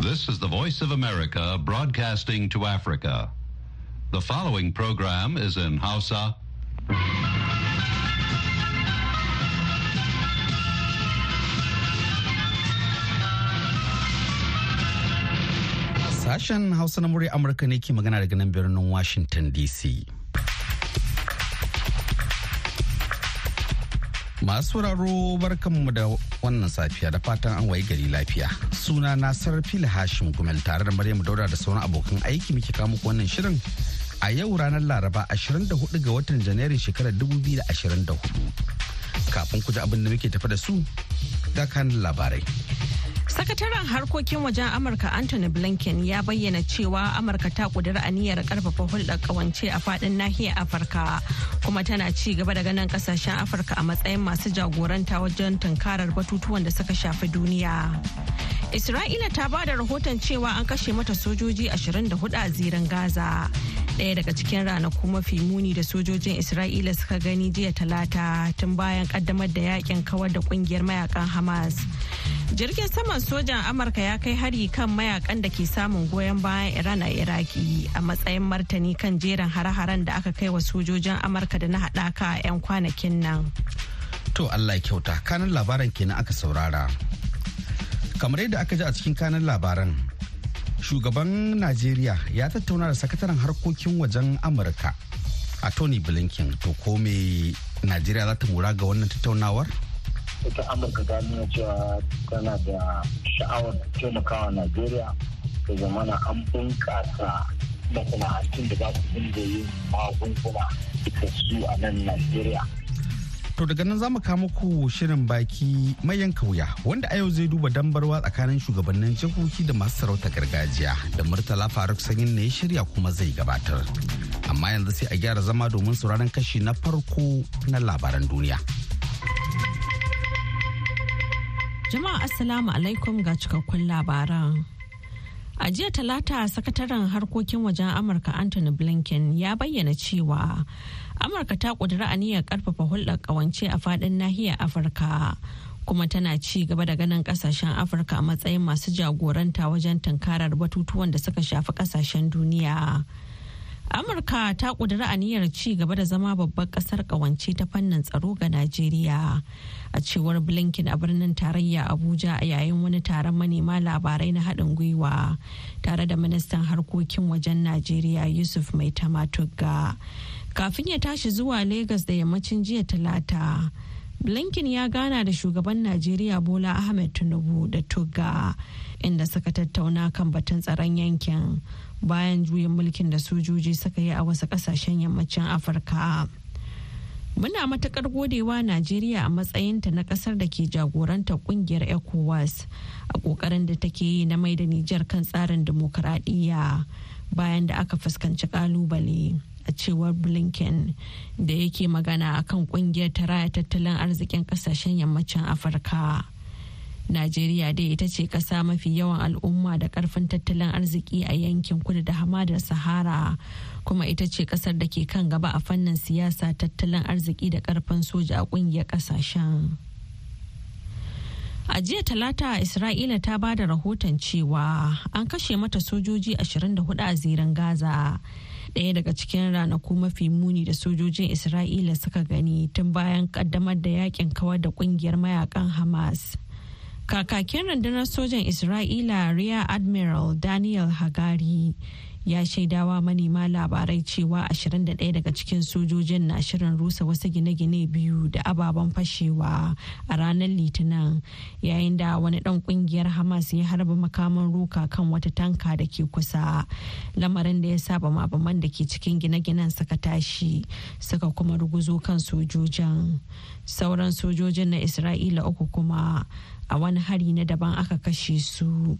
This is the Voice of America broadcasting to Africa. The following program is in Hausa. Sashen Hausa na murya Amurka ne ke magana daga nan birnin Washington DC. Masu sauraro barkanmu da wannan safiya da fatan an wayi gari lafiya. Suna na Sarfil Hashim Gumel tare da Maryam Dauda da sauran abokan aiki muke kawo muku wannan shirin a yau ranar Laraba 24 ga watan Janairun shekarar 2024. Kafin ku ji abin da muke tafi da su ga kan labarai. Sakataren harkokin wajen Amurka Anthony Blinken ya bayyana cewa Amurka ta kudura aniyar ƙarfafa hulɗar ƙawance a faɗin nahiyar Afirka kuma tana ci gaba da ganin ƙasashen Afirka a matsayin masu jagoranta wajen tunkarar batutuwan da suka shafi duniya. Isra'ila ta ba da rahoton cewa an kashe mata sojoji 24 a zirin Gaza. Ɗaya daga cikin ranaku mafi muni da sojojin Isra'ila suka gani jiya talata tun bayan kaddamar da yaƙin kawar da ƙungiyar mayaƙan Hamas. Jirgin saman sojan Amurka ya kai hari kan mayaƙan da ke samun goyon bayan Iran a Iraki a matsayin martani kan jerin hare-haren da aka kai wa sojojin Amurka da na haɗaka a 'yan kwanakin nan. To Allah ya kyauta kanan labaran kenan aka saurara. Kamar yadda aka ji a cikin kanan labaran, shugaban Najeriya ya tattauna da sakataren harkokin wajen Amurka a Tony Blinken to Najeriya za ta mura ga wannan tattaunawar? Ita amurka ta nuna cewa tana da sha'awar taimakawa najeriya da zamana an bunƙasa masana'antun da za su dinga yin magunguna su a nan najeriya To daga nan za mu kawo muku shirin baki mai yanka wuya wanda a yau zai duba dambarwa tsakanin shugabannin jihohi da masu sarauta gargajiya da Murtala Faruk Sanyin ne ya shirya kuma zai gabatar. Amma yanzu sai a gyara zama domin sauraron kashi na farko na labaran duniya. Jama'a Assalamu alaikum ga cikakkun labaran. A jiya talata sakataren harkokin wajen Amurka Anthony Blinken ya bayyana cewa Amurka ta ƙudiri aniyar ƙarfafa hulɗar ƙawance a faɗin nahiyar Afirka. kuma tana ci gaba da ganin ƙasashen afirka a matsayin masu jagoranta wajen tunkarar batutuwan da suka shafi ƙasashen duniya amurka ta ƙudiri aniyar ci gaba da zama babbar ƙasar ƙawance ta fannin tsaro ga najeriya. A cewar blinken a birnin tarayya abuja a yayin wani taron manema labarai na haɗin gwiwa tare da ministan harkokin wajen najeriya yusuf mai tamatugga kafin ya tashi zuwa Legas da yammacin jiya talata blinken ya gana da shugaban najeriya bola ahmed tinubu da tugga inda suka tattauna kan batun tsaron yankin. Bayan juyin mulkin da sojoji suka yi a wasu ƙasashen yammacin afirka. Muna matakar godewa najeriya a matsayinta na ƙasar da ke jagorantar ƙungiyar ecowas a ƙoƙarin da take yi na mai da nijar kan tsarin dimokuraɗiyya bayan da aka fuskanci ƙalubale a cewar blinken da yake magana akan ƙungiyar ta raya tattalin arzikin ƙasashen yammacin afirka. Najeriya dai ita ce kasa mafi yawan al'umma da ƙarfin tattalin arziki a yankin kudu da hamadar sahara kuma ita ce ƙasar da ke kan gaba a fannin siyasa tattalin arziki da ƙarfin soja a ƙungiyar ƙasashen A jiya talata Isra'ila ta ba da rahoton cewa an kashe mata sojoji 24 a zirin Gaza. Ɗaya daga cikin ranaku mafi muni da sojojin Isra'ila suka gani tun bayan kaddamar da yaƙin kawar da ƙungiyar mayaƙan Hamas. Kakakin rundunar sojan Isra'ila Rear Admiral Daniel Hagari ya shaidawa manema labarai cewa 21 daga cikin sojojin na shirin rusa wasu gine-gine biyu da ababen fashewa a ranar litinin yayin da wani dan ƙungiyar hamas ya harba makaman roka kan wata tanka da ke kusa. Lamarin da ya saba mabaman da ke cikin gine-ginen suka tashi suka kuma ruguzo kan sojojin. Sauran sojojin na isra'ila uku kuma a wani hari na daban aka kashe su.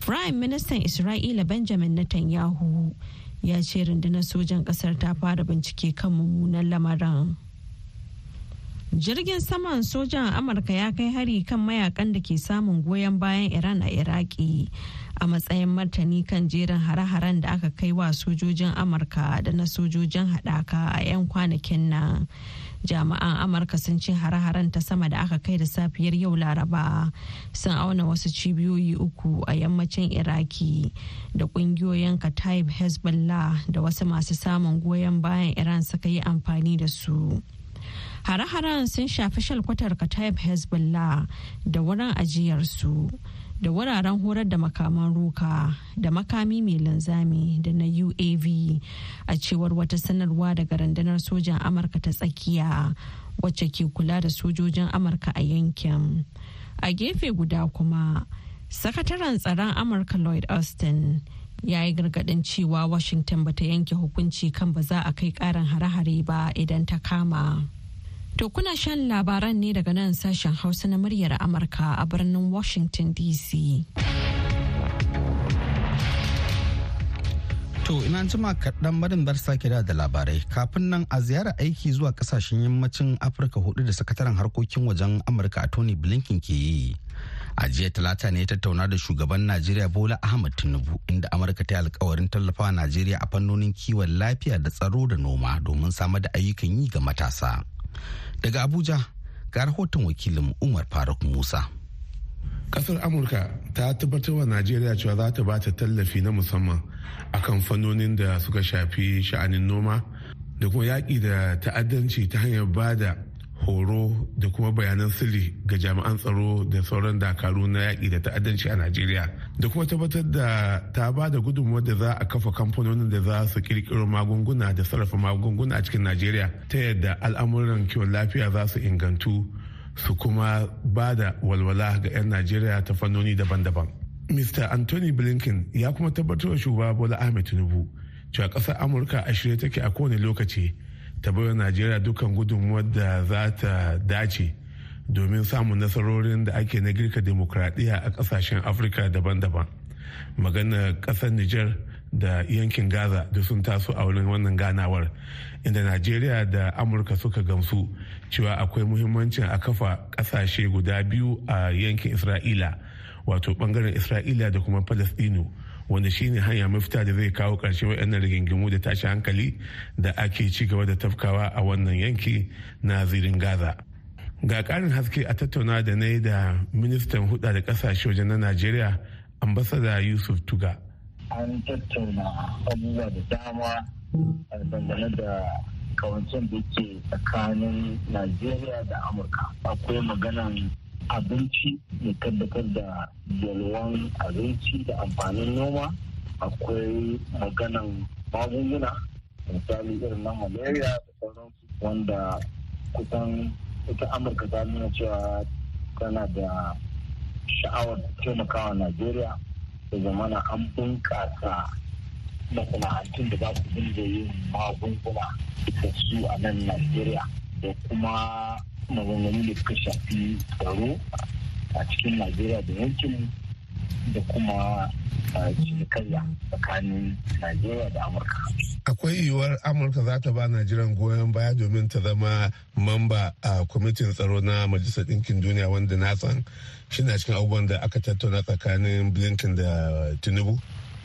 Prime Ministan Isra'ila Benjamin Netanyahu ya ce rundunar sojan ƙasar ta fara bincike kan mummunan lamarin. Jirgin saman sojan Amurka ya kai hari kan mayaƙan da ke samun goyon bayan Iran a Iraki a matsayin martani kan jerin hare-haren da aka kai wa sojojin amurka da na sojojin haɗaka a 'yan kwanakin nan. Jami'an amurka sun ce hare-haren ta sama da aka kai da safiyar yau laraba sun auna wasu cibiyoyi uku a yammacin iraki da ƙungiyoyin kataib hezbollah da wasu masu samun goyon bayan iran suka yi amfani da su. Hare-haren sun shafi shalkwatar kataib hezbollah da wurin ajiyarsu. Da wuraren horar da makaman roka da makami mai linzami da na uav a cewar wata sanarwa daga rundunar sojan amurka ta tsakiya wacce ke kula da sojojin amurka a yankin a gefe guda kuma sakataren tsaron amurka lloyd austin ya yi gargaɗin cewa washington bata yanke hukunci kan ba za a kai karin hare-hare ba idan ta kama. To kuna shan labaran ne daga nan sashen Hausa na muryar Amurka a birnin Washington DC. To ina jima kaɗan marin bar sake da labarai kafin nan a ziyara aiki zuwa ƙasashen yammacin Afirka huɗu da sakataren harkokin wajen Amurka a Tony Blinken ke yi. A jiya talata ne tattauna da shugaban Najeriya Bola Ahmad Tinubu inda Amurka ta yi alkawarin tallafawa Najeriya a fannonin kiwon lafiya da tsaro da noma domin samar da ayyukan yi ga matasa. Daga Abuja ga rahoton wakilin Umar Faruk Musa. Kasar Amurka ta tabbatar wa Najeriya cewa za ta ba ta tallafi na musamman akan fannonin da suka shafi sha'anin noma da kuma yaƙi da ta'addanci ta hanyar ba da horo da kuma bayanan sirri ga jami'an tsaro da sauran dakaru na yaƙi da ta'addanci a najeriya. Da kuma tabbatar da ta ba da gudunmuwar da za a kafa kamfanonin da za su kirkiro magunguna da sarrafa magunguna a cikin najeriya ta yadda al'amuran kiwon lafiya za su ingantu su kuma ba da walwala ga 'yan najeriya ta fannoni daban-daban. Mr anthony blinken ya kuma tabbatar da shugaba bola ahmed tinubu cewa ƙasar amurka a shirye take a kowane lokaci ta bai najeriya dukkan gudunmuwar da za ta dace domin samun nasarorin da ake na girka demokradiyya a ƙasashen afirka daban-daban. Magana ƙasar niger da yankin gaza da sun taso a wurin wannan ganawar inda najeriya da amurka suka gamsu cewa akwai muhimmancin a kafa ƙasashe guda biyu a yankin isra'ila wato ɓangaren isra'ila da kuma palestino wanda shine hanya mafita da zai kawo ƙarshe waɗannan rigingimu da tashi hankali da ake ci gaba da tafkawa a wannan yanki na zirin gaza. Ga ƙarin haske a tattauna da na yi da ministan huda da ƙasashe wajen na najeriya ambasada yusuf tuga. An tattauna abubuwa da dama dangane da kawancin da ke tsakanin najeriya da amurka. Akwai maganan abinci ya tabbatar da yalwan abinci da amfanin noma. Akwai maganan magunguna misali irin na malaria da sauransu wanda kusan ita amurka ta nuna cewa tana da sha'awar taimakawa najeriya da zamana an bunƙasa masana'antun da za su dinga yin magunguna da su a nan najeriya da kuma maganganu da suka shafi tsaro a cikin najeriya da yankin da kuma cinikayya tsakanin najeriya da amurka. Akwai yiwuwar amurka za ta ba najeriya goyon baya domin ta zama mamba a kwamitin tsaro na majalisar ɗinkin duniya wanda na san shi na cikin abubuwan da aka tattauna tsakanin blinken da tinubu.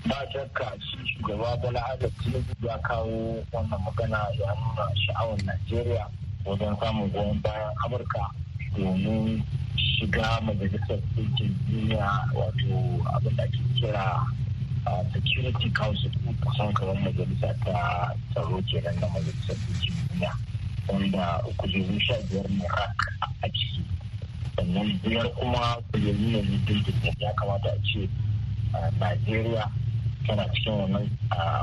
Ba shakka shi shugaba bala tinubu ya kawo wannan magana ya nuna sha'awar najeriya wajen samun goyon bayan amurka domin shiga majalisar ɗinkin duniya wato abin da ake kira security council kusan kamar majalisa ta tsaro kenan na majalisar ɗinkin duniya wanda kujeru sha biyar ne a ciki. Sannan biyar kuma kujeru ne na dindindin. Ya kamata a ce najeriya tana cikin wannan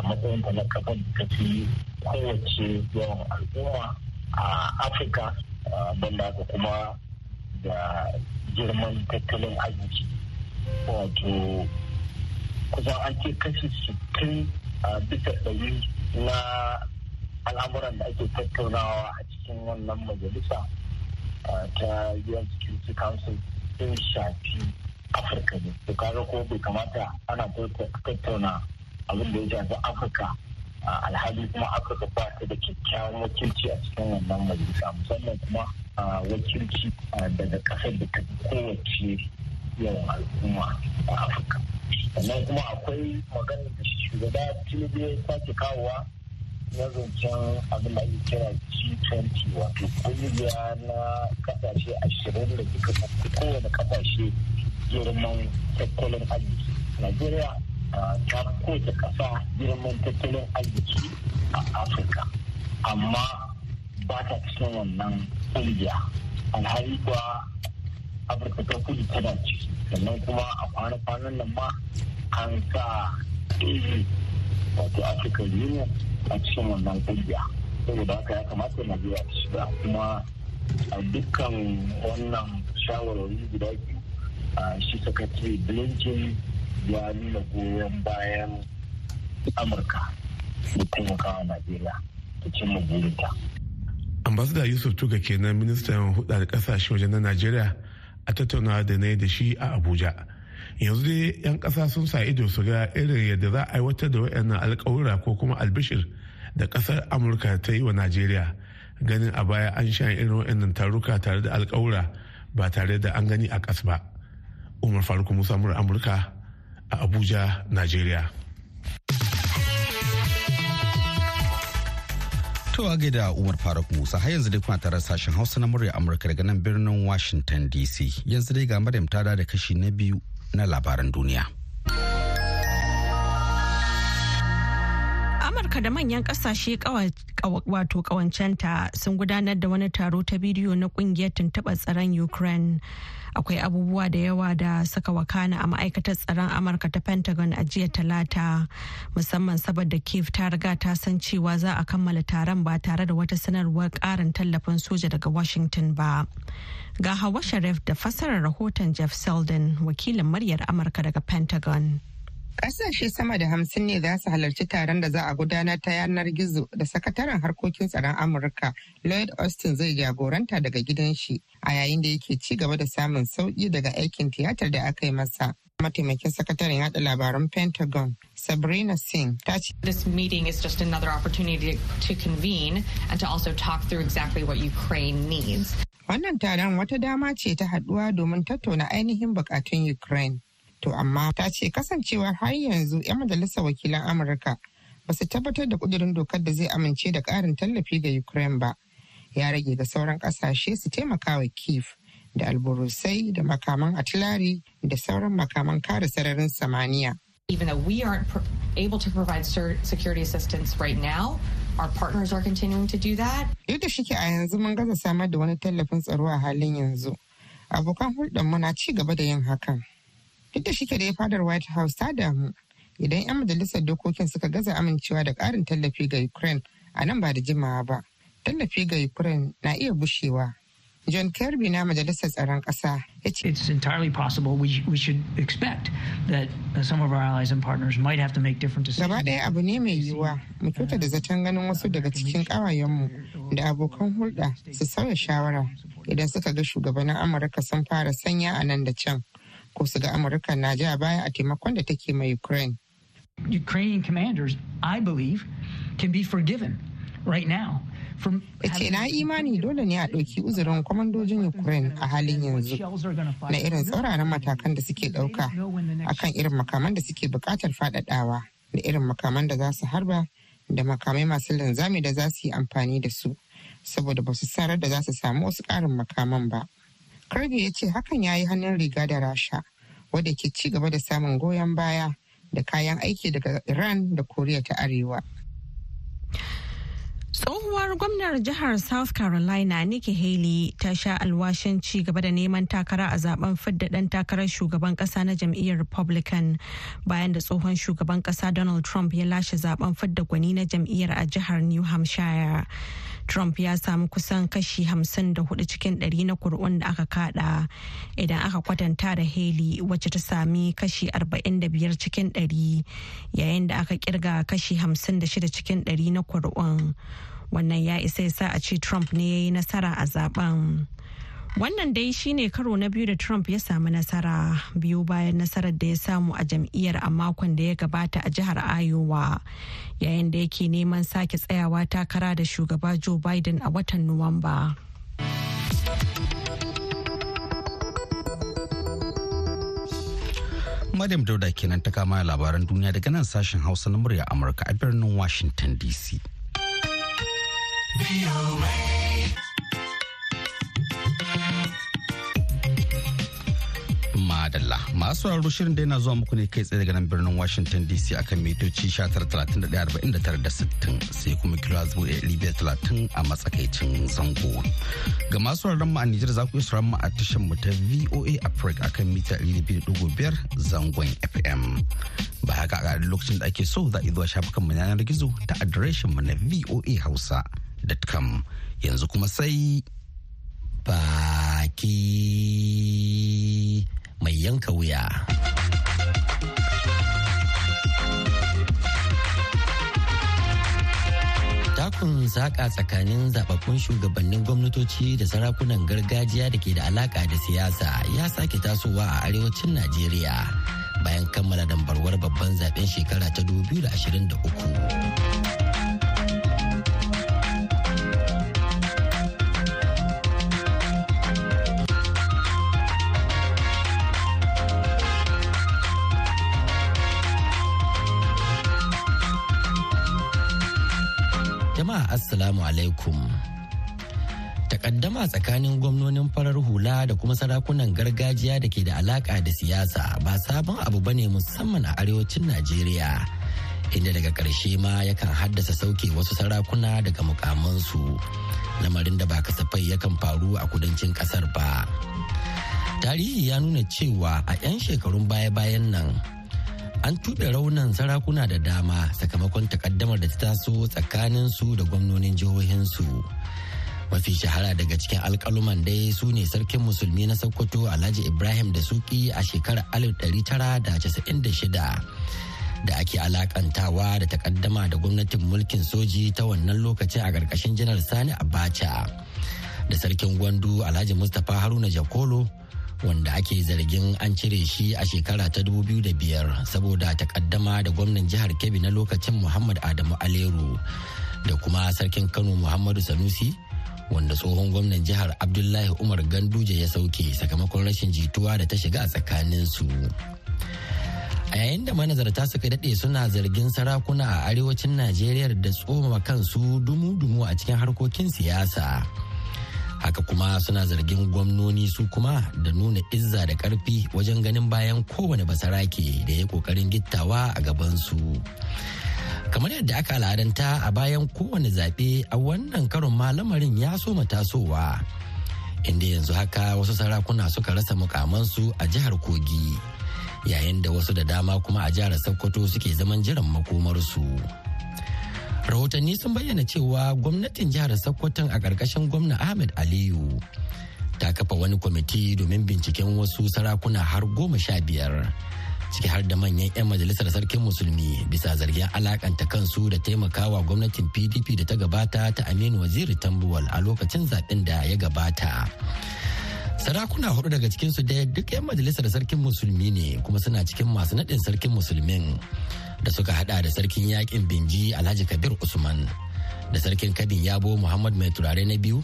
matsayin ta na kafar da fi kowace yawan al'umma a afirka banda ka kuma da girman tattalin arziki wato kusan an ce kashi sittin a bisa ɗari na al'amuran da ake tattaunawa a cikin wannan majalisa ta UN Security Council sun shafi Afirka ne. To kaga ko bai kamata ana tattauna abin da ya shafi Afirka alhali kuma Afirka ba ta da kyakkyawan wakilci a cikin wannan majalisa musamman kuma wakilci daga ƙasar da ta kowace yawan al'umma a afirka sannan kuma akwai maganar da shugaba tinubu ya sake kawowa na zancen abin da ake kira G20 wato ƙungiya na ƙasashe ashirin da suka kowane ƙasashe girman tattalin arziki. Najeriya ta kowace kasa girman tattalin arziki a Afirka. Amma ba ta cikin wannan ƙungiya. Alhali kuwa Afirka ta kudu tana ciki. Sannan kuma a kwana-kwanan nan ma an sa wato African Union a cikin wannan ƙungiya. Saboda haka ya kamata najeriya ta shiga. Kuma a dukkan wannan shawarwari guda biyu shi sakatare blinken ya nuna goyon bayan amurka da taimakawa najeriya ta cimma burinta. Ambasada yusuf tuga kenan ministan hudar ƙasashe wajen na najeriya a tattaunawa da na da shi a abuja. Yanzu dai 'yan kasa sun sa ido su ga irin yadda za a aiwatar da wayannan alkawura ko kuma albishir da ƙasar amurka ta yi wa najeriya. Ganin a baya an sha irin wayannan taruka tare da alkawura ba tare da an gani a kas ba. Umar faruk musa amurka a abuja najeriya To a gaida Umar Faruk Musa har yanzu dai kuna tare sashen Hausa na murya Amurka daga nan birnin Washington DC. Yanzu dai ga Maryam ta da kashi na biyu na labaran duniya. Amurka da manyan ƙasashe wato kawancenta sun gudanar da wani taro ta bidiyo na ƙungiyar tuntuɓar tsaron Ukraine. Akwai abubuwa da yawa da suka wakana a ma'aikatar tsaron Amurka ta Pentagon a jiya talata musamman saboda Kiev ta riga ta san cewa za a kammala taron ba tare da wata sanarwar ƙarin tallafin soja daga Washington ba. Ga Hawa Sharif da fassarar rahoton Jeff Selden wakilin muryar Amurka daga Pentagon. Ƙasashe sama da hamsin ne za su halarci taron da za a gudanar ta yanar gizo da sakataren harkokin tsaron Amurka Lloyd Austin zai jagoranta daga gidan shi a yayin da yake ci gaba da samun sauƙi daga aikin tiyatar da aka yi masa. Mataimakin sakataren yada labaran Pentagon Sabrina Singh ta ce. This meeting is just another opportunity to convene and to also talk through exactly what Ukraine needs. Wannan taron wata dama ce ta haɗuwa domin tattauna ainihin bukatun Ukraine. To amma ta ce kasancewar har yanzu 'yan majalisar wakilan Amurka ba su tabbatar da kudirin dokar da zai amince da ƙarin tallafi ga Ukraine ba. Ya rage ga sauran ƙasashe su taimaka wa Kiev da alburusai da makaman atilari da sauran makaman kare sararin samaniya. Even though we aren't able to provide security assistance right now, our partners are continuing to do that. Duk da shike a yanzu mun gaza samar da wani tallafin tsaro a halin yanzu. Abokan hulɗar na ci gaba da yin hakan. Duk da shike da fadar white house ta damu idan 'yan majalisar dokokin suka gaza amincewa da ƙarin tallafi ga ukraine a nan ba da jimawa ba tallafi ga ukraine na iya bushewa John Kirby na Majalisar Tsaron Ƙasa ya ce. It's entirely possible we, we should expect that uh, some of our allies and partners might have to make different decisions. Gaba ɗaya abu ne mai yiwuwa mu kyauta da zaton ganin wasu daga cikin ƙawayenmu da abokan hulɗa su sauya shawara idan suka ga shugabannin Amurka sun fara sanya a nan da can ko su ga amurka na ja baya a taimakon da take mai ukraine. Ukrainian commanders i believe can be forgiven right now ce na imani dole ne a ɗauki uzurin kwamandojin ukraine a halin yanzu na irin tsauraran matakan da suke ɗauka akan irin makaman da suke buƙatar faɗaɗawa da irin makaman da za su harba da makamai masu linzami da za su yi amfani da su saboda ba su sarar da za su samu wasu ƙarin makaman ba. Kirby ya ce hakan ya yi hannun riga da Rasha, wadda ke ci gaba da samun goyon baya da kayan aiki daga Iran da Koriya ta Arewa. Tsohuwar gwamnar jihar South Carolina Nikki Haley ta sha alwashin ci gaba da neman takara a zaɓen fidda ɗan takarar shugaban ƙasa na jam'iyyar Republican bayan da tsohon shugaban ƙasa Donald Trump ya lashe zaɓen fidda gwani na jam'iyyar a jihar New Hampshire. Trump ya samu kusan kashi 54 cikin 100 na kuri'un da aka kada idan aka kwatanta da Haley wacce ta sami kashi 45 cikin 100 yayin da aka ƙirga kashi 56 cikin 100 na kuri'un. Wannan ya isa ya sa a ce Trump ne ya yi nasara a zaɓen. Wannan dai shine karo na biyu da Trump ya samu nasara biyu bayan nasarar da ya samu a jam'iyyar a makon da ya gabata a jihar Iowa yayin da yake neman sake tsayawa takara da shugaba Joe Biden a watan Nuwamba. Maryam Dauda kenan ta kama labaran duniya daga nan sashen Hausa na murya Amurka a birnin Washington DC. Madalla masu sauraro shirin da yana zuwa muku ne kai tsaye daga nan birnin Washington DC akan mitoci 19,31,60 sai kuma kilo talatin a matsakaicin zango. Ga masu sauraron mu a Nijar za ku iya sauraron mu a tashar mu ta VOA Africa akan mita 200.5 zangon FM. Ba haka a lokacin da ake so za a zuwa shafukan mu yanar gizo ta adireshin mu na voahausa.com yanzu kuma sai baki mai yanka wuya. Takun saƙa tsakanin zababbun shugabannin gwamnatoci da sarakunan gargajiya da ke da alaƙa da siyasa ya sake tasowa a arewacin Najeriya bayan kammala dambarwar babban zaɓen shekara ta 2023. Assalamu alaikum. Takaddama tsakanin gwamnonin farar hula da kuma sarakunan gargajiya da ke da alaka da siyasa ba sabon abu ba ne musamman a arewacin Najeriya. Inda daga ƙarshe ma yakan haddasa sauke wasu sarakuna daga mukamansu. Lamarin da ba kasafai yakan faru a kudancin ƙasar ba. Tarihi ya nuna cewa a 'yan shekarun baya-bayan nan an tuɓe raunan sarakuna da dama sakamakon takaddamar da ta taso tsakanin su da gwamnonin jihohinsu. Mafi shahara daga cikin alkaluman dai su ne sarkin musulmi na sokoto alhaji ibrahim da suki a shekarar 1996 da ake alakantawa da takaddama da gwamnatin mulkin soji ta wannan lokacin a ƙarƙashin janar sani abacha. Da sarkin gwandu alhaji mustapha haruna jakolo wanda ake zargin an cire shi a shekara ta 2005 saboda takaddama da gwamnan jihar kebbi na lokacin muhammad adamu aleru da kuma sarkin kano muhammadu sanusi wanda tsohon gwamnan jihar abdullahi umar ganduje ya sauke sakamakon rashin jituwa da ta shiga a tsakaninsu a yayin da manazarta suka daɗe suna zargin sarakuna a arewacin najeriya da tsoma kansu dumu-dumu a cikin harkokin siyasa. Haka kuma suna zargin gwamnoni su kuma da nuna izza da ƙarfi wajen ganin bayan kowane basarake da ya ƙoƙarin gittawa a gabansu kamar yadda aka al'adanta a bayan kowane zaɓe a wannan karon ma lamarin ya so tasowa inda yanzu haka wasu sarakuna suka rasa mukamansu a jihar kogi yayin da wasu da dama kuma a jihar sokoto suke zaman jiran makomarsu. Rahotanni sun bayyana cewa gwamnatin jihar sokoton a ƙarƙashin gwamna ahmed aliyu ta kafa wani kwamiti domin binciken wasu sarakuna har goma sha biyar ciki har da manyan 'yan majalisar sarkin musulmi bisa zargin alakanta kansu da taimakawa gwamnatin pdp da ta gabata ta aminu waziri tambuwal a lokacin zaɓen da ya gabata. Sarakuna huɗu daga cikinsu ɗaya duk 'yan majalisar sarkin musulmi ne kuma suna cikin masu naɗin sarkin musulmin da suka hada da sarkin yaƙin binji alhaji kabir usman da sarkin kabin yabo muhammad mai turare na biyu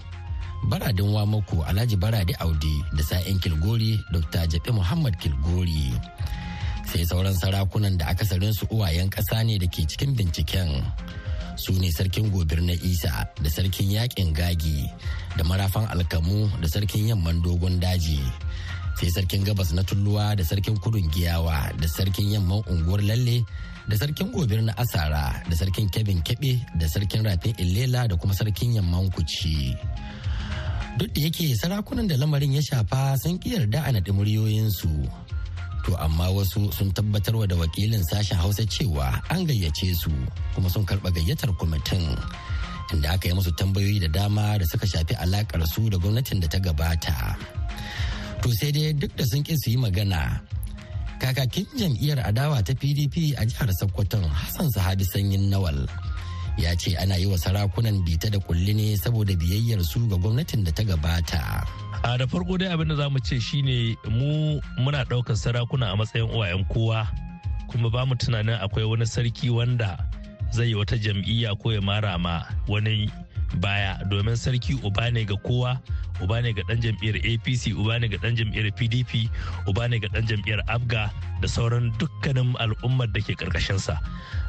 baradin wamako alhaji baradi audi da sa'in kilgori dr jabi muhammad kilgori. Sai sauran sarakunan da akasarin su uwayen ƙasa ne da ke cikin binciken. Su ne sarkin gobir na isa da sarkin yaƙin gagi da marafan alkamu da sarkin yamman dogon daji. Sai sarkin gabas na tulluwa da sarkin kudun giyawa da sarkin yamman unguwar lalle da sarkin gobir na asara da sarkin kebin kebe da sarkin rafin illela da kuma sarkin yamman kuci. Duk da yake sarakunan da lamarin ya shafa sun yarda a naɗi muryoyinsu. To amma wasu sun tabbatarwa da wakilin sashen hausa cewa an gayyace su kuma sun karɓa gayyatar kwamitin inda aka yi musu tambayoyi da dama da suka shafi alakar su da gwamnatin da ta gabata. To sai dai duk da sun ƙi su yi magana kakakin jam'iyyar adawa ta pdp a jihar sokoton hassan sahabi sanyin nawal ya ce ana yi wa sarakunan bita da kulli ne saboda biyayyar su ga gwamnatin da ta gabata. A da farko dai abin da za mu ce shine mu muna ɗaukar sarakuna a matsayin uwayen kowa kuma ba mu tunanin akwai wani sarki wanda zai yi wata jam'iyya ko ya mara ma wani baya domin sarki uba ne ga kowa uba ne ga dan jam'iyyar apc uba ne ga dan jam'iyyar pdp uba ne ga dan jam'iyyar abga da sauran dukkanin al'ummar da ke karkashinsa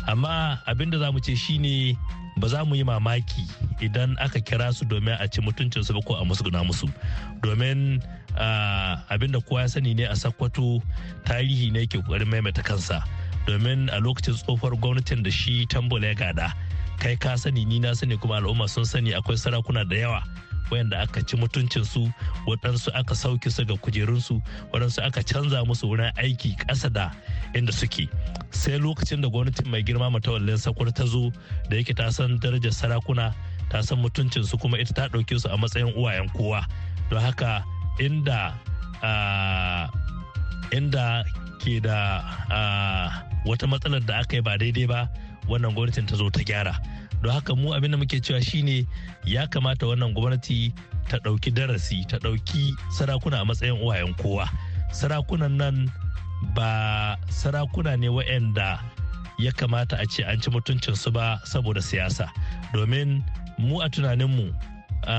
amma abin da za mu ce shine ba za mu yi mamaki idan aka kira su domin a ci mutuncinsu ba ko a musguna musu. Domin abin da kowa ya sani ne a sakwato tarihi ne ke ƙoƙarin maimaita kansa. Domin a lokacin tsofar gwamnatin da shi tambola ya gada kai ka sani ni na sani kuma al'umma sun sani akwai sarakuna da yawa wayanda aka ci mutuncinsu waɗansu aka sauke su ga kujerunsu waɗansu aka canza musu wurin aiki ƙasa da inda suke. Sai lokacin da gwamnatin mai girma matawallin sakwar ta zo da yake ta san darajar sarakuna ta san mutuncinsu kuma ita ta ɗauke su a matsayin uwayen kowa. Don haka inda inda ke da wata matsalar da aka yi ba daidai ba wannan gwamnatin ta zo ta gyara. Don haka mu abin da muke cewa shine ya kamata wannan gwamnati ta ɗauki darasi ta ɗauki sarakuna a matsayin uwayen kowa. Sarakunan nan ba sarakuna ne waɗanda ya kamata a ce an ci mutuncinsu ba saboda siyasa. Domin mu a tunaninmu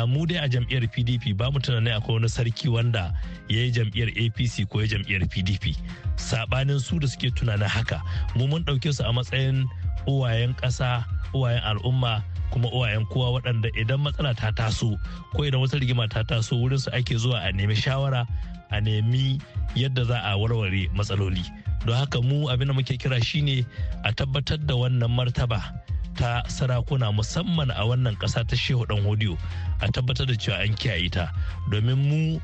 mu dai a jam'iyyar pdp ba mu tunanin akwai wani sarki wanda ya yi jam'iyyar apc ko ya jam'iyyar pdp sabanin su da suke tunanin haka mu mun ɗauke su a matsayin uwayen ƙasa uwayen al'umma kuma uwayen kowa waɗanda idan matsala ta taso ko idan wata rigima ta taso wurin su ake zuwa a nemi shawara a nemi yadda za a warware matsaloli. Don haka mu abin da muke kira shine a tabbatar da wannan martaba ta sarakuna musamman a wannan ƙasa ta shehu dan hodiyo a tabbatar da cewa an kiyaye ta. Domin mu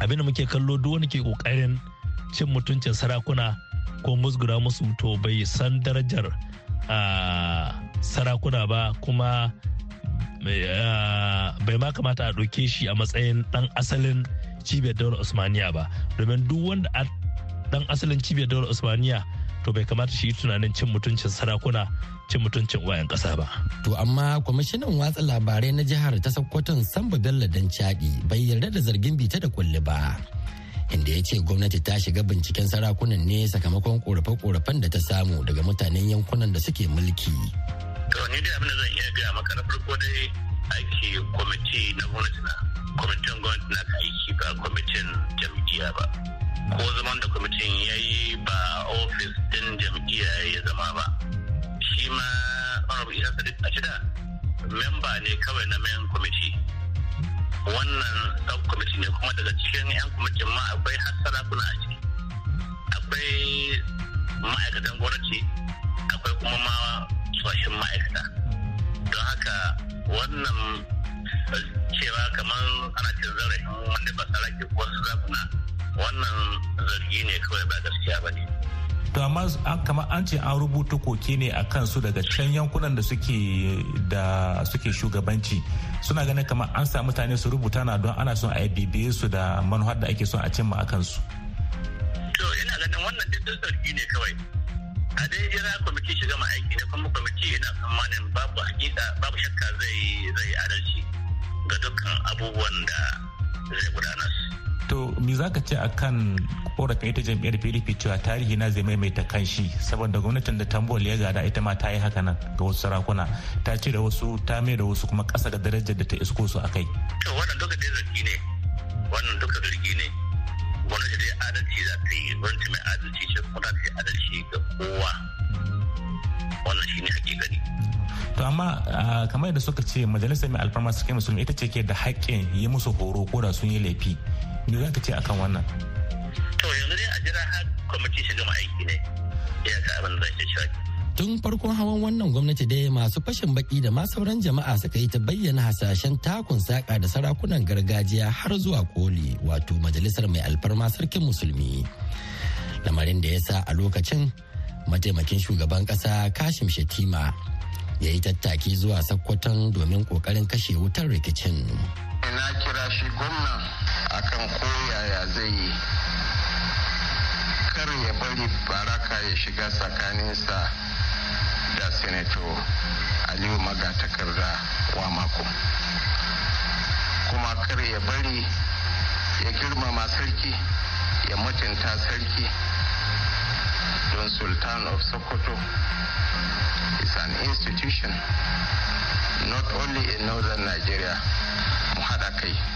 abin da muke kallo duk wani ke ƙoƙarin cin mutuncin sarakuna ko musgura musu to bai san darajar sarakuna ba kuma bai ma kamata a ɗauke shi a matsayin ɗan asalin cibiyar daular usmaniya ba domin duk wanda a ɗan asalin cibiyar daular usmaniya to bai kamata shi tunanin cin mutuncin sarakuna cin mutuncin wayan ƙasa ba. To amma kwamishinan watsa labarai na jihar ta Sokoton Samba Bello dan Chadi bai yarda da zargin bita da kulli ba. Inda ya ce gwamnati ta shiga binciken sarakunan ne sakamakon korafe-korafen da ta samu daga mutanen yankunan da suke mulki. To ni dai abin da zan iya gaya maka na farko dai aiki kwamiti na gwamnati na kwamitin gwamnati na aiki ba kwamitin jam'iyya ba. Ko zaman da kwamitin ya yi ba ofis din jam'iyya ya zama ba. Shi ma honorable isa sadiq a shida memba ne kawai na mayan kwamiti. Wannan sub kwamiti ne kuma daga cikin 'yan kwamitin ma akwai har sarakuna a ciki. Akwai ma'aikatan gwamnati akwai kuma ma tsohon ma'aikata. Don haka wannan cewa kamar ana cin zarafin wanda ba sarake ko sarakuna wannan zargi ne kawai ba gaskiya ba ne. To amma kamar an ce an rubuta koke ne a kansu daga can yankunan da suke da suke shugabanci. Suna ganin kamar an sa mutane su rubuta na don ana son a bibiye su da manuhar da ake son a cimma a kansu. To ina ganin wannan duk sarki ne kawai. A dai jira kwamiti shiga ma aiki ne kuma kwamiti yana tsammanin babu hakika babu shakka zai zai adalci ga dukkan abubuwan da zai gudanar. To me za ka ce a kan korafin ita jam'iyyar pdp cewa tarihi na zai maimaita kanshi? Saboda gwamnatin da tambol ya gada ita ma ta yi haka nan ga wasu sarakuna. Ta ce da wasu ta mai da wasu kuma kasa da darajar da ta isko su a kai. to wannan duka dai zargi ne. Wannan duka zargi ne. Gwamnati dai adalci za ta yi. Gwamnati mai adalci ce kuma ta yi adalci ga kowa. Wannan shine hakikani. to amma kamar yadda suka ce majalisar mai alfarma suke musulmi ita ce ke da haƙƙin yi musu horo ko da sun yi laifi. Me za ka ce akan wannan? To yanzu dai a jira har kwamiti shi gama aiki ne. Ya ka abin da zai ce tun farkon hawan wannan gwamnati dai masu fashin baki da ma sauran jama'a suka yi ta bayyana hasashen takun saka da sarakunan gargajiya har zuwa koli wato majalisar mai alfarma sarkin musulmi. Lamarin da ya sa a lokacin mataimakin shugaban kasa kashim shetima ya yi tattaki zuwa sakkwaton domin ƙoƙarin kashe wutar rikicin. na kira shi gwamna. Akan koyaya zai yi. Kar ya bari baraka ya shiga tsakaninsa da senator aliyu magatakarda wa mako. Kuma kar ya bari ya girmama sarki ya mutunta sarki don sultan of sokoto is an institution not only in northern nigeria mu haɗa kai.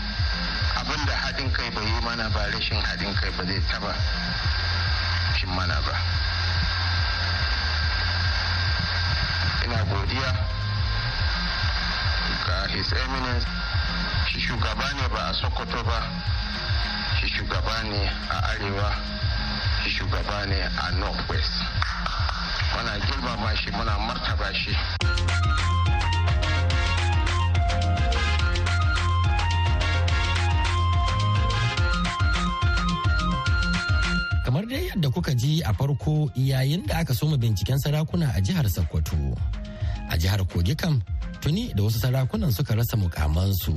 Abin da haɗin kai bai yi mana ba rashin haɗin kai ba zai taba cin mana ba. Ina godiya ga his eminence. Shi shugaba ne ba a sokoto ba shi shugaba ne a arewa shi shugaba ne a northwest. Muna girmama shi muna martaba shi. Dai yadda kuka ji a farko yayin da aka soma binciken sarakuna a jihar sokoto. A jihar kogi kam tuni da wasu sarakunan suka rasa mukamansu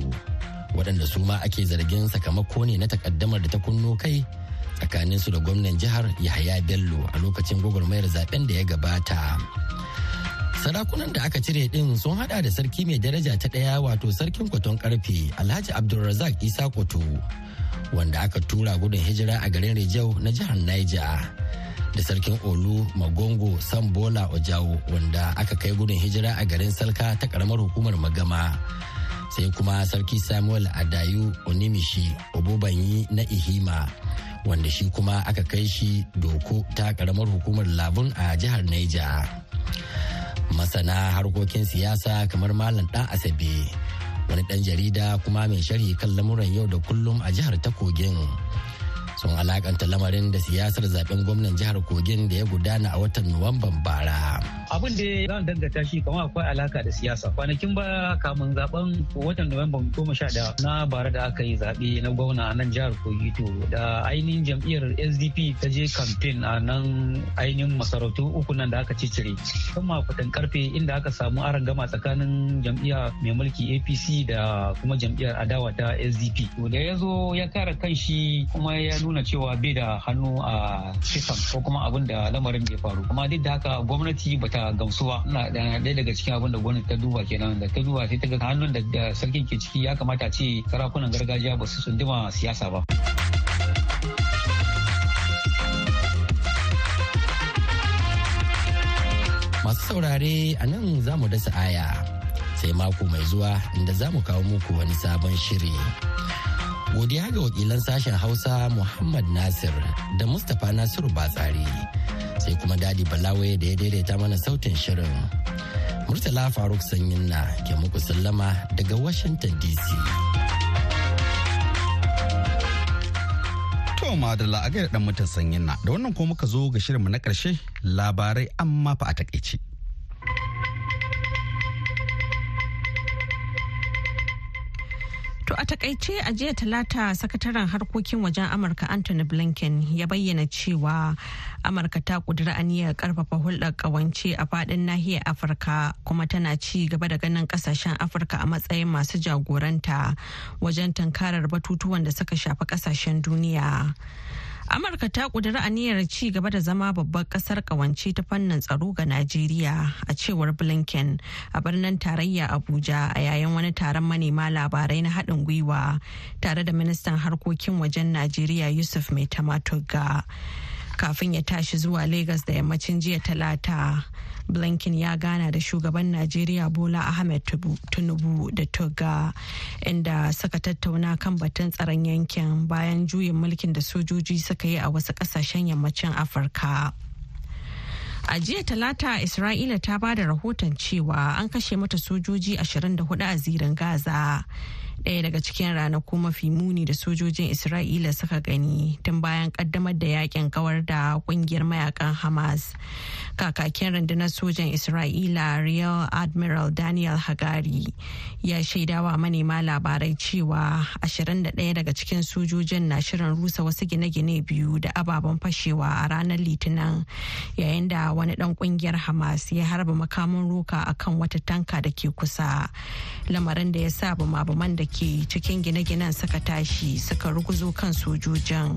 waɗanda su ma ake zargin sakamako ne na takaddamar da ta kunno kai tsakanin su da gwamnan jihar yahaya bello a lokacin gwagwarmayar zaɓen da ya gabata. Sarakunan da aka cire din sun hada da sarki mai daraja ta ɗaya wato sarkin kwaton ƙarfe alhaji abdulrazak isa kwato wanda aka tura gudun hijira a garin rijau na jihar niger da sarkin olu magongo sambola ojawo wanda aka kai gudun hijira a garin salka ta karamar hukumar magama. Sai kuma sarki samuel adayu onimishi obubanyi na ihima wanda shi kuma aka kai shi doko ta karamar hukumar labun a jihar naija masana harkokin siyasa kamar malam dan asabe wani dan jarida kuma mai sharhi kan lamuran yau da kullum a jihar ta kogin. Sun alakanta lamarin da siyasar zaɓen gwamnan jihar kogin da ya gudana a watan nuwamban bara. Abin da zan dangata shi kamar akwai alaka da siyasa. Kwanakin ba kamun zaɓen watan nuwamban goma sha da na bara da aka yi zaɓe na gwamna nan jihar kogi to da ainihin jam'iyyar sdp ta je kamfen a nan ainihin masarautu uku nan da aka cicire. Kan makutan ƙarfe inda aka samu aron gama tsakanin jam'iyya mai mulki apc da kuma jam'iyyar adawa ta sdp to da ya zo ya kare kan shi kuma ya nuna nuna cewa bai da hannu a kisan ko kuma abin da lamarin bai faru amma duk da haka gwamnati bata gamsu ba na ɗaya daga cikin abin da gwamnati ta duba kenan da ta duba sai ta ga hannun da sarkin ke ciki ya kamata ce sarakunan gargajiya ba su tsunduma siyasa ba. Masu saurare a nan za mu dasa aya sai mako mai zuwa inda za mu kawo muku wani sabon shiri. Godiya ga wakilan sashen Hausa Muhammad Nasir da Mustapha Nasiru Batsari sai kuma Dadi Balawe da ya daidaita mana sautin shirin. Murtala Faruk Sanyin na ke muku sallama daga Washington DC. To madalla a gaida dan mutan sanyin na da wannan ko muka zo ga shirinmu na ƙarshe labarai amma fa a taƙaice. To a taƙaice a jiya talata sakataren harkokin wajen Amurka Anthony Blinken ya bayyana cewa Amurka ta kudura aniyar ƙarfafa hulɗar ƙawance a faɗin nahiyar Afirka kuma tana ci gaba da ganin ƙasashen Afirka a matsayin masu jagoranta wajen tunkarar batutuwan da suka shafi ƙasashen duniya. Amurka ta kudura aniyar ci gaba da zama babbar ƙasar kawance ta fannin tsaro ga najeriya a cewar blinken a birnin tarayya abuja a yayin wani taron manema labarai na haɗin gwiwa tare da ministan harkokin wajen najeriya yusuf mai tamatoga kafin ya tashi zuwa Legas da yammacin jiya talata. blinken ya gana da shugaban najeriya bola ahmed tinubu da toga inda suka tattauna kan batun tsaron yankin bayan juyin mulkin da sojoji suka yi a wasu ƙasashen yammacin afirka a jiya talata isra'ila ta ba da rahoton cewa an kashe mata sojoji 24 a zirin gaza ɗaya daga cikin ranaku mafi muni da sojojin isra'ila suka gani tun bayan kaddamar da yaƙin kawar da ƙungiyar mayaƙan hamas. Kakakin rundunar sojan isra'ila real admiral daniel hagari ya shaidawa manema labarai cewa 21 daga cikin sojojin na shirin rusa wasu gine-gine biyu da ababen fashewa a ranar litinin yayin da wani dan ƙungiyar hamas ya harba makamin roka akan wata tanka da ke kusa. Lamarin da ya sa bumabuman da ke cikin gine-ginen suka tashi suka ruguzo kan sojojin.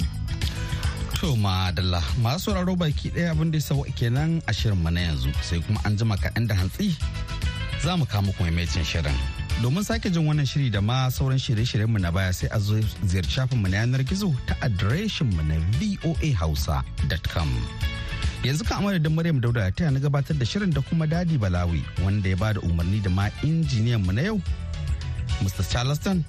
To madalla masu sauraro baki ɗaya abin da ya kenan a shirin na yanzu sai kuma an jima kaɗan da hantsi za mu kama kuma maimaitin shirin. Domin sake jin wannan shiri da ma sauran shirye-shiryenmu na baya sai a zo ziyarci shafinmu na yanar gizo ta adireshinmu na voahausa.com. yanzu kan da maryam dauda ta na gabatar da shirin da kuma daɗi balawi wanda ya ba da umarni da ma injiniyan mu na yau mr charleston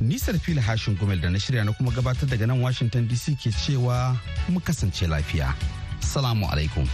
nisar fili hashin gumel da na shirya na kuma gabatar daga nan washington dc ke cewa mu kasance lafiya. Salamu alaikum.